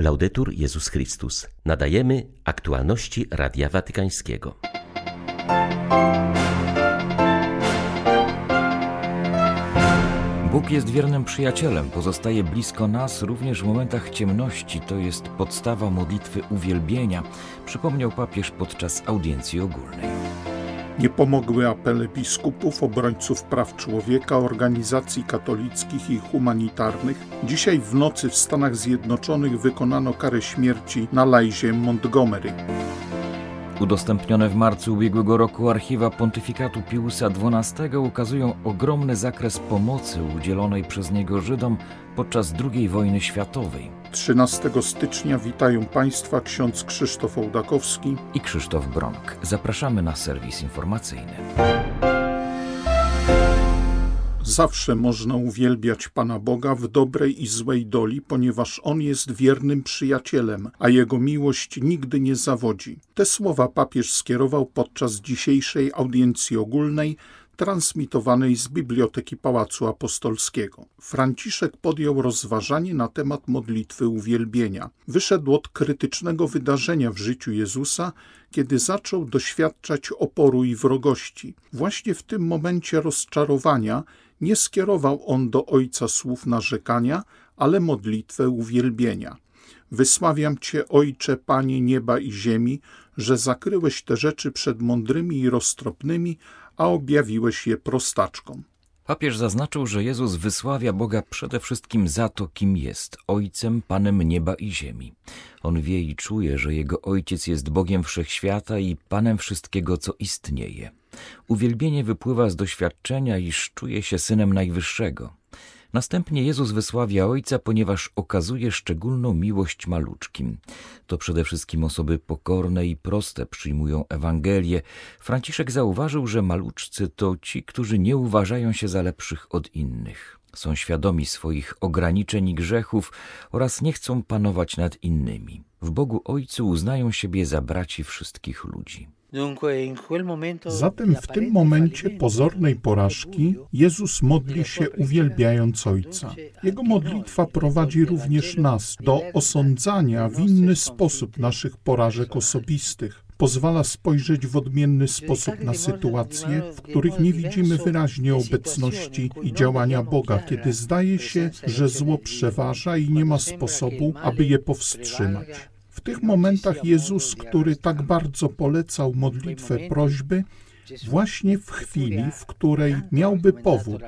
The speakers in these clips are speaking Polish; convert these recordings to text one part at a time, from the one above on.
Laudetur Jezus Chrystus. Nadajemy aktualności Radia Watykańskiego. Bóg jest wiernym przyjacielem, pozostaje blisko nas również w momentach ciemności. To jest podstawa modlitwy uwielbienia, przypomniał papież podczas audiencji ogólnej. Nie pomogły apele biskupów, obrońców praw człowieka, organizacji katolickich i humanitarnych. Dzisiaj w nocy w Stanach Zjednoczonych wykonano karę śmierci na Lajzie Montgomery. Udostępnione w marcu ubiegłego roku archiwa pontyfikatu Piusa XII ukazują ogromny zakres pomocy udzielonej przez niego Żydom podczas II wojny światowej. 13 stycznia witają Państwa ksiądz Krzysztof Ołdakowski i Krzysztof Bronk. Zapraszamy na serwis informacyjny. Zawsze można uwielbiać Pana Boga w dobrej i złej doli, ponieważ On jest wiernym przyjacielem, a Jego miłość nigdy nie zawodzi. Te słowa papież skierował podczas dzisiejszej audiencji ogólnej transmitowanej z Biblioteki Pałacu Apostolskiego. Franciszek podjął rozważanie na temat modlitwy uwielbienia. Wyszedł od krytycznego wydarzenia w życiu Jezusa, kiedy zaczął doświadczać oporu i wrogości. Właśnie w tym momencie rozczarowania nie skierował on do Ojca słów narzekania, ale modlitwę uwielbienia. Wysławiam Cię, Ojcze, Panie nieba i ziemi, że zakryłeś te rzeczy przed mądrymi i roztropnymi, a objawiłeś je prostaczkom. Papież zaznaczył, że Jezus wysławia Boga przede wszystkim za to, kim jest Ojcem, Panem nieba i ziemi. On wie i czuje, że Jego Ojciec jest Bogiem wszechświata i Panem wszystkiego, co istnieje. Uwielbienie wypływa z doświadczenia, iż czuje się synem Najwyższego. Następnie Jezus wysławia Ojca, ponieważ okazuje szczególną miłość maluczkim. To przede wszystkim osoby pokorne i proste przyjmują Ewangelię. Franciszek zauważył, że maluczcy to ci, którzy nie uważają się za lepszych od innych. Są świadomi swoich ograniczeń i grzechów oraz nie chcą panować nad innymi. W Bogu Ojcu uznają siebie za braci wszystkich ludzi. Zatem w tym momencie pozornej porażki Jezus modli się uwielbiając Ojca. Jego modlitwa prowadzi również nas do osądzania w inny sposób naszych porażek osobistych pozwala spojrzeć w odmienny sposób na sytuacje, w których nie widzimy wyraźnie obecności i działania Boga, kiedy zdaje się, że zło przeważa i nie ma sposobu, aby je powstrzymać. W tych momentach Jezus, który tak bardzo polecał modlitwę prośby, właśnie w chwili, w której miałby powód,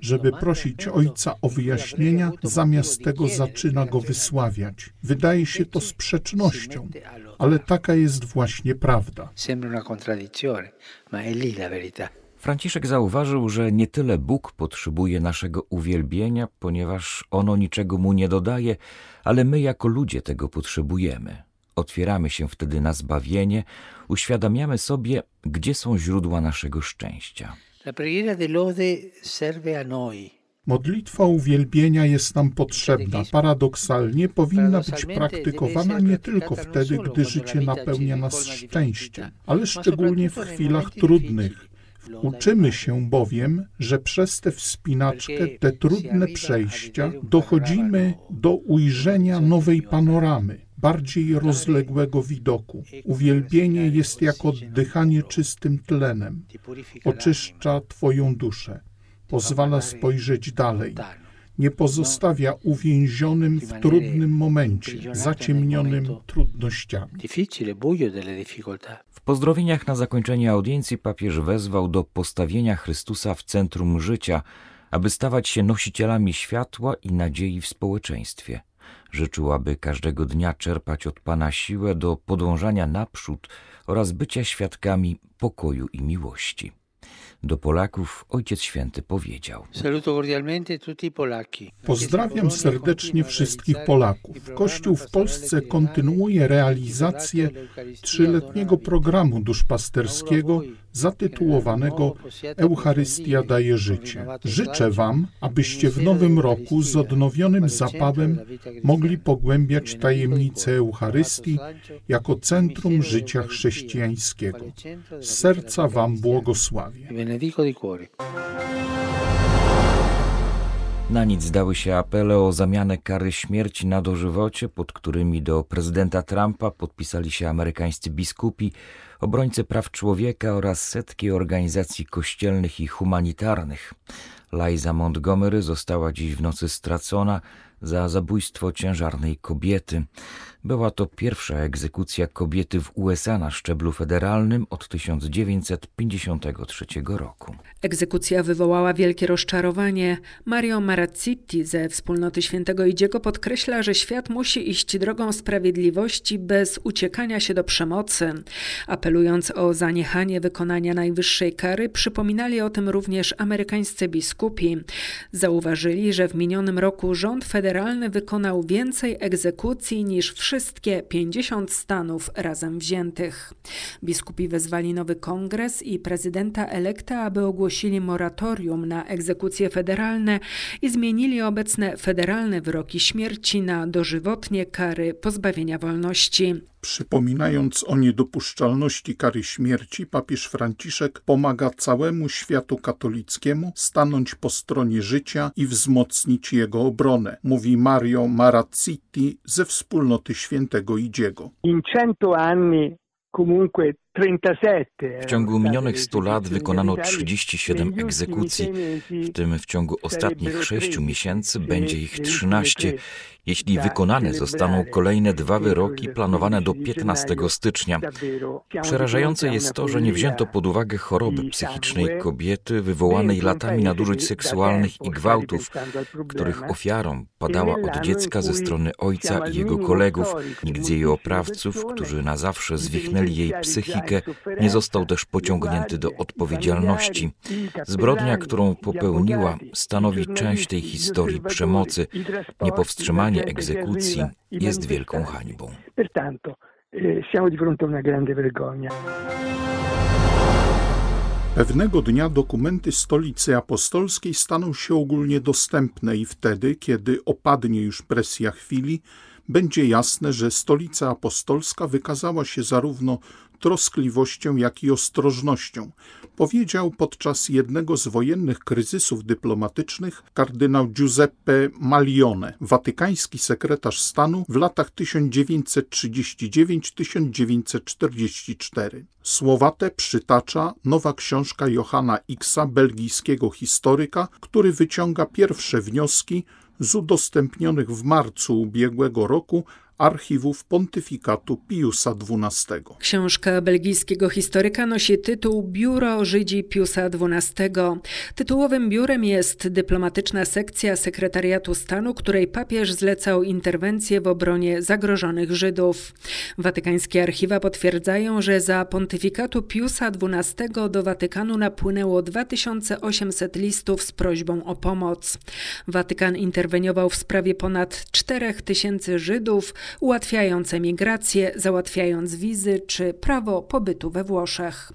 żeby prosić Ojca o wyjaśnienia, zamiast tego zaczyna go wysławiać. Wydaje się to sprzecznością, ale taka jest właśnie prawda. Franciszek zauważył, że nie tyle Bóg potrzebuje naszego uwielbienia, ponieważ ono niczego mu nie dodaje, ale my jako ludzie tego potrzebujemy. Otwieramy się wtedy na zbawienie, uświadamiamy sobie, gdzie są źródła naszego szczęścia. Modlitwa uwielbienia jest nam potrzebna. Paradoksalnie powinna być praktykowana nie tylko wtedy, gdy życie napełnia nas szczęściem, ale szczególnie w chwilach trudnych. Uczymy się bowiem, że przez tę wspinaczkę, te trudne przejścia, dochodzimy do ujrzenia nowej panoramy bardziej rozległego widoku. Uwielbienie jest jak oddychanie czystym tlenem. Oczyszcza Twoją duszę. Pozwala spojrzeć dalej. Nie pozostawia uwięzionym w trudnym momencie, zaciemnionym trudnościami. W pozdrowieniach na zakończenie audiencji papież wezwał do postawienia Chrystusa w centrum życia, aby stawać się nosicielami światła i nadziei w społeczeństwie. Życzył, aby każdego dnia czerpać od Pana siłę do podążania naprzód oraz bycia świadkami pokoju i miłości. Do Polaków Ojciec Święty powiedział: Pozdrawiam serdecznie wszystkich Polaków. Kościół w Polsce kontynuuje realizację trzyletniego programu duszpasterskiego zatytułowanego Eucharystia daje życie. Życzę Wam, abyście w nowym roku z odnowionym zapałem mogli pogłębiać tajemnicę Eucharystii jako centrum życia chrześcijańskiego. Z serca Wam błogosławię. Na nic zdały się apele o zamianę kary śmierci na dożywocie, pod którymi do prezydenta Trumpa podpisali się amerykańscy biskupi, obrońcy praw człowieka oraz setki organizacji kościelnych i humanitarnych. Liza Montgomery została dziś w nocy stracona za zabójstwo ciężarnej kobiety. Była to pierwsza egzekucja kobiety w USA na szczeblu federalnym od 1953 roku. Egzekucja wywołała wielkie rozczarowanie. Mario Marazziti ze wspólnoty Świętego Idziego podkreśla, że świat musi iść drogą sprawiedliwości bez uciekania się do przemocy. Apelując o zaniechanie wykonania najwyższej kary, przypominali o tym również amerykańscy biskupi. Zauważyli, że w minionym roku rząd federalny wykonał więcej egzekucji niż wszystkie wszystkie 50 stanów razem wziętych. Biskupi wezwali nowy kongres i prezydenta elekta, aby ogłosili moratorium na egzekucje federalne i zmienili obecne federalne wyroki śmierci na dożywotnie kary pozbawienia wolności. Przypominając o niedopuszczalności kary śmierci, papież Franciszek pomaga całemu światu katolickiemu stanąć po stronie życia i wzmocnić jego obronę, mówi Mario Marazziti ze wspólnoty świętego Idziego. In cento anni comunque w ciągu minionych 100 lat wykonano 37 egzekucji, w tym w ciągu ostatnich 6 miesięcy będzie ich 13. Jeśli wykonane zostaną kolejne dwa wyroki planowane do 15 stycznia. Przerażające jest to, że nie wzięto pod uwagę choroby psychicznej kobiety wywołanej latami nadużyć seksualnych i gwałtów, których ofiarą padała od dziecka ze strony ojca i jego kolegów. Z jej oprawców, którzy na zawsze zwichnęli jej psychikę, nie został też pociągnięty do odpowiedzialności. Zbrodnia, którą popełniła, stanowi część tej historii przemocy. Niepowstrzymanie egzekucji jest wielką hańbą. Siamo di fronte a una grande vergogna. Pewnego dnia dokumenty stolicy apostolskiej staną się ogólnie dostępne i wtedy, kiedy opadnie już presja chwili, będzie jasne, że stolica apostolska wykazała się zarówno troskliwością, jak i ostrożnością, powiedział podczas jednego z wojennych kryzysów dyplomatycznych kardynał Giuseppe Malione, watykański sekretarz stanu w latach 1939-1944. Słowa te przytacza nowa książka Johanna Xa, belgijskiego historyka, który wyciąga pierwsze wnioski z udostępnionych w marcu ubiegłego roku archiwów pontyfikatu Piusa XII. Książka belgijskiego historyka nosi tytuł Biuro Żydzi Piusa XII. Tytułowym biurem jest dyplomatyczna sekcja sekretariatu stanu, której papież zlecał interwencję w obronie zagrożonych Żydów. Watykańskie archiwa potwierdzają, że za pontyfikatu Piusa XII do Watykanu napłynęło 2800 listów z prośbą o pomoc. Watykan interweniował w sprawie ponad 4000 Żydów, ułatwiając emigrację, załatwiając wizy czy prawo pobytu we Włoszech.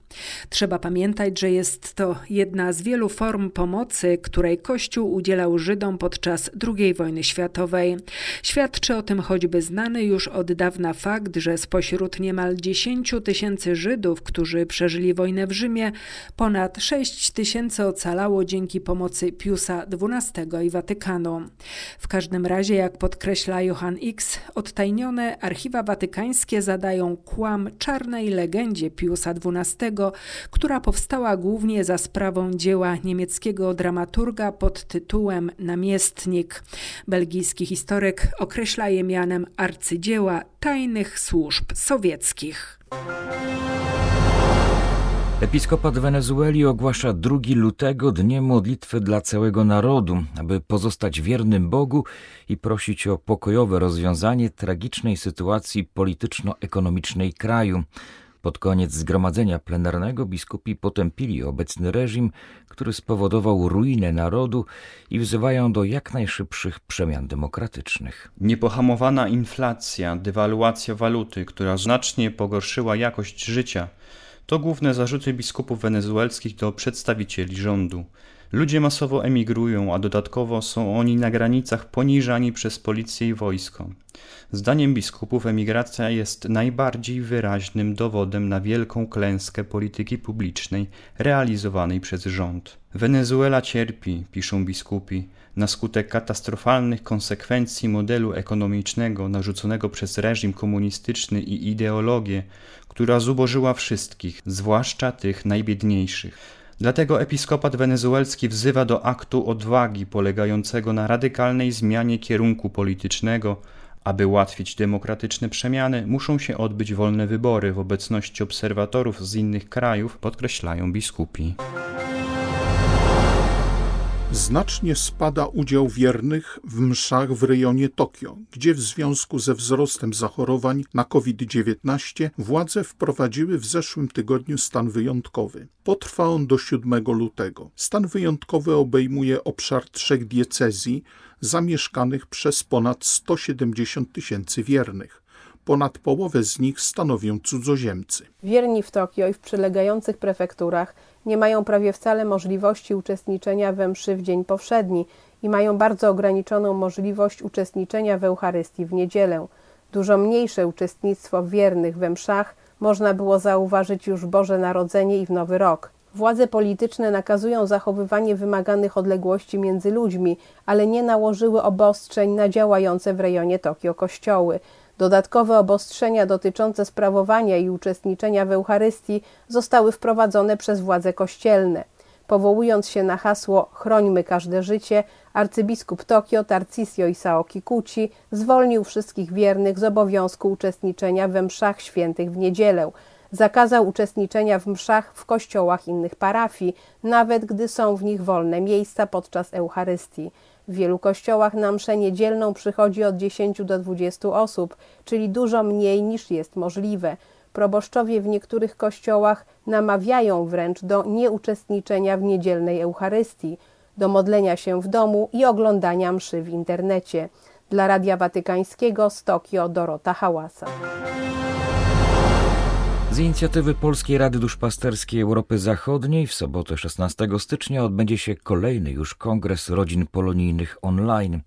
Trzeba pamiętać, że jest to jedna z wielu form pomocy, której Kościół udzielał Żydom podczas II wojny światowej. Świadczy o tym choćby znany już od dawna fakt, że spośród niemal 10 tysięcy Żydów, którzy przeżyli wojnę w Rzymie, ponad 6 tysięcy ocalało dzięki pomocy Piusa XII i Watykanu. W każdym razie, jak podkreśla Johann X, od Odtajnione archiwa watykańskie zadają kłam czarnej legendzie Piusa XII, która powstała głównie za sprawą dzieła niemieckiego dramaturga pod tytułem Namiestnik. Belgijski historyk określa je mianem arcydzieła tajnych służb sowieckich. Episkopat Wenezueli ogłasza 2 lutego dniem modlitwy dla całego narodu, aby pozostać wiernym Bogu i prosić o pokojowe rozwiązanie tragicznej sytuacji polityczno-ekonomicznej kraju. Pod koniec zgromadzenia plenarnego biskupi potępili obecny reżim, który spowodował ruinę narodu i wzywają do jak najszybszych przemian demokratycznych. Niepohamowana inflacja, dewaluacja waluty, która znacznie pogorszyła jakość życia – to główne zarzuty biskupów wenezuelskich do przedstawicieli rządu. Ludzie masowo emigrują, a dodatkowo są oni na granicach poniżani przez policję i wojsko. Zdaniem biskupów emigracja jest najbardziej wyraźnym dowodem na wielką klęskę polityki publicznej realizowanej przez rząd. Wenezuela cierpi, piszą biskupi. Na skutek katastrofalnych konsekwencji modelu ekonomicznego narzuconego przez reżim komunistyczny i ideologię, która zubożyła wszystkich, zwłaszcza tych najbiedniejszych. Dlatego episkopat wenezuelski wzywa do aktu odwagi polegającego na radykalnej zmianie kierunku politycznego, aby ułatwić demokratyczne przemiany, muszą się odbyć wolne wybory w obecności obserwatorów z innych krajów, podkreślają biskupi. Znacznie spada udział wiernych w mszach w rejonie Tokio, gdzie w związku ze wzrostem zachorowań na COVID-19 władze wprowadziły w zeszłym tygodniu stan wyjątkowy. Potrwa on do 7 lutego. Stan wyjątkowy obejmuje obszar trzech diecezji zamieszkanych przez ponad 170 tysięcy wiernych ponad połowę z nich stanowią cudzoziemcy. Wierni w Tokio i w przylegających prefekturach nie mają prawie wcale możliwości uczestniczenia we mszy w dzień powszedni i mają bardzo ograniczoną możliwość uczestniczenia w Eucharystii w niedzielę. Dużo mniejsze uczestnictwo wiernych we mszach można było zauważyć już w Boże Narodzenie i w Nowy Rok. Władze polityczne nakazują zachowywanie wymaganych odległości między ludźmi, ale nie nałożyły obostrzeń na działające w rejonie Tokio kościoły. Dodatkowe obostrzenia dotyczące sprawowania i uczestniczenia w Eucharystii zostały wprowadzone przez władze kościelne. Powołując się na hasło Chrońmy każde życie, arcybiskup Tokio Tarcisio Isao Kikuchi zwolnił wszystkich wiernych z obowiązku uczestniczenia we mszach świętych w niedzielę. Zakazał uczestniczenia w mszach w kościołach innych parafii, nawet gdy są w nich wolne miejsca podczas Eucharystii. W wielu kościołach na mszę niedzielną przychodzi od 10 do 20 osób, czyli dużo mniej niż jest możliwe. Proboszczowie w niektórych kościołach namawiają wręcz do nieuczestniczenia w niedzielnej Eucharystii, do modlenia się w domu i oglądania mszy w internecie. Dla Radia Watykańskiego z Tokio Dorota Hałasa. Z inicjatywy Polskiej Rady Duszpasterskiej Europy Zachodniej w sobotę 16 stycznia odbędzie się kolejny już Kongres Rodzin Polonijnych online.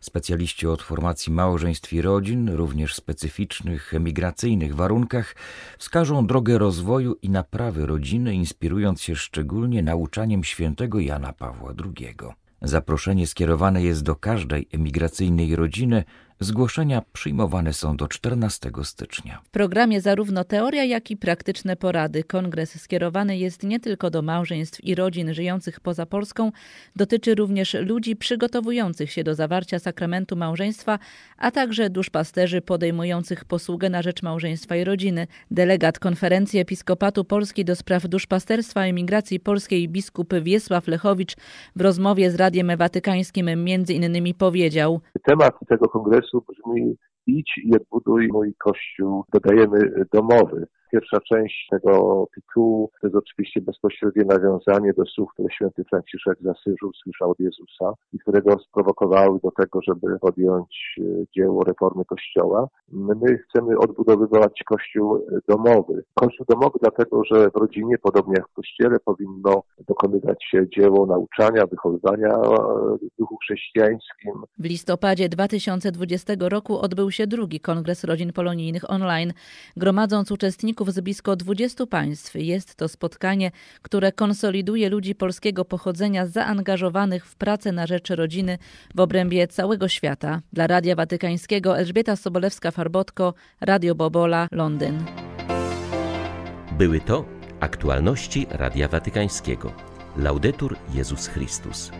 Specjaliści od formacji małżeństw i rodzin, również specyficznych emigracyjnych warunkach, wskażą drogę rozwoju i naprawy rodziny, inspirując się szczególnie nauczaniem świętego Jana Pawła II. Zaproszenie skierowane jest do każdej emigracyjnej rodziny, Zgłoszenia przyjmowane są do 14 stycznia. W programie zarówno teoria, jak i praktyczne porady. Kongres skierowany jest nie tylko do małżeństw i rodzin żyjących poza Polską, dotyczy również ludzi przygotowujących się do zawarcia sakramentu małżeństwa, a także duszpasterzy podejmujących posługę na rzecz małżeństwa i rodziny. Delegat Konferencji Episkopatu Polski do spraw duszpasterstwa i emigracji polskiej biskup Wiesław Lechowicz w rozmowie z Radiem Watykańskim między innymi powiedział: Temat tego kongresu pomysł brzmi idź i odbuduj mój kościół, dodajemy domowy. Pierwsza część tego tytułu to jest oczywiście bezpośrednie nawiązanie do słów, które święty Franciszek z Asyżu słyszał od Jezusa i które go sprowokowały do tego, żeby podjąć e, dzieło reformy Kościoła. My chcemy odbudowywać Kościół domowy. Kościół domowy dlatego, że w rodzinie, podobnie jak w Kościele, powinno dokonywać się dzieło nauczania, wychowywania w duchu chrześcijańskim. W listopadzie 2020 roku odbył się drugi Kongres Rodzin Polonijnych online, gromadząc uczestników z blisko 20 państw. Jest to spotkanie, które konsoliduje ludzi polskiego pochodzenia zaangażowanych w pracę na rzecz rodziny w obrębie całego świata. Dla Radia Watykańskiego Elżbieta Sobolewska-Farbotko, Radio Bobola, Londyn. Były to aktualności Radia Watykańskiego. Laudetur Jezus Chrystus.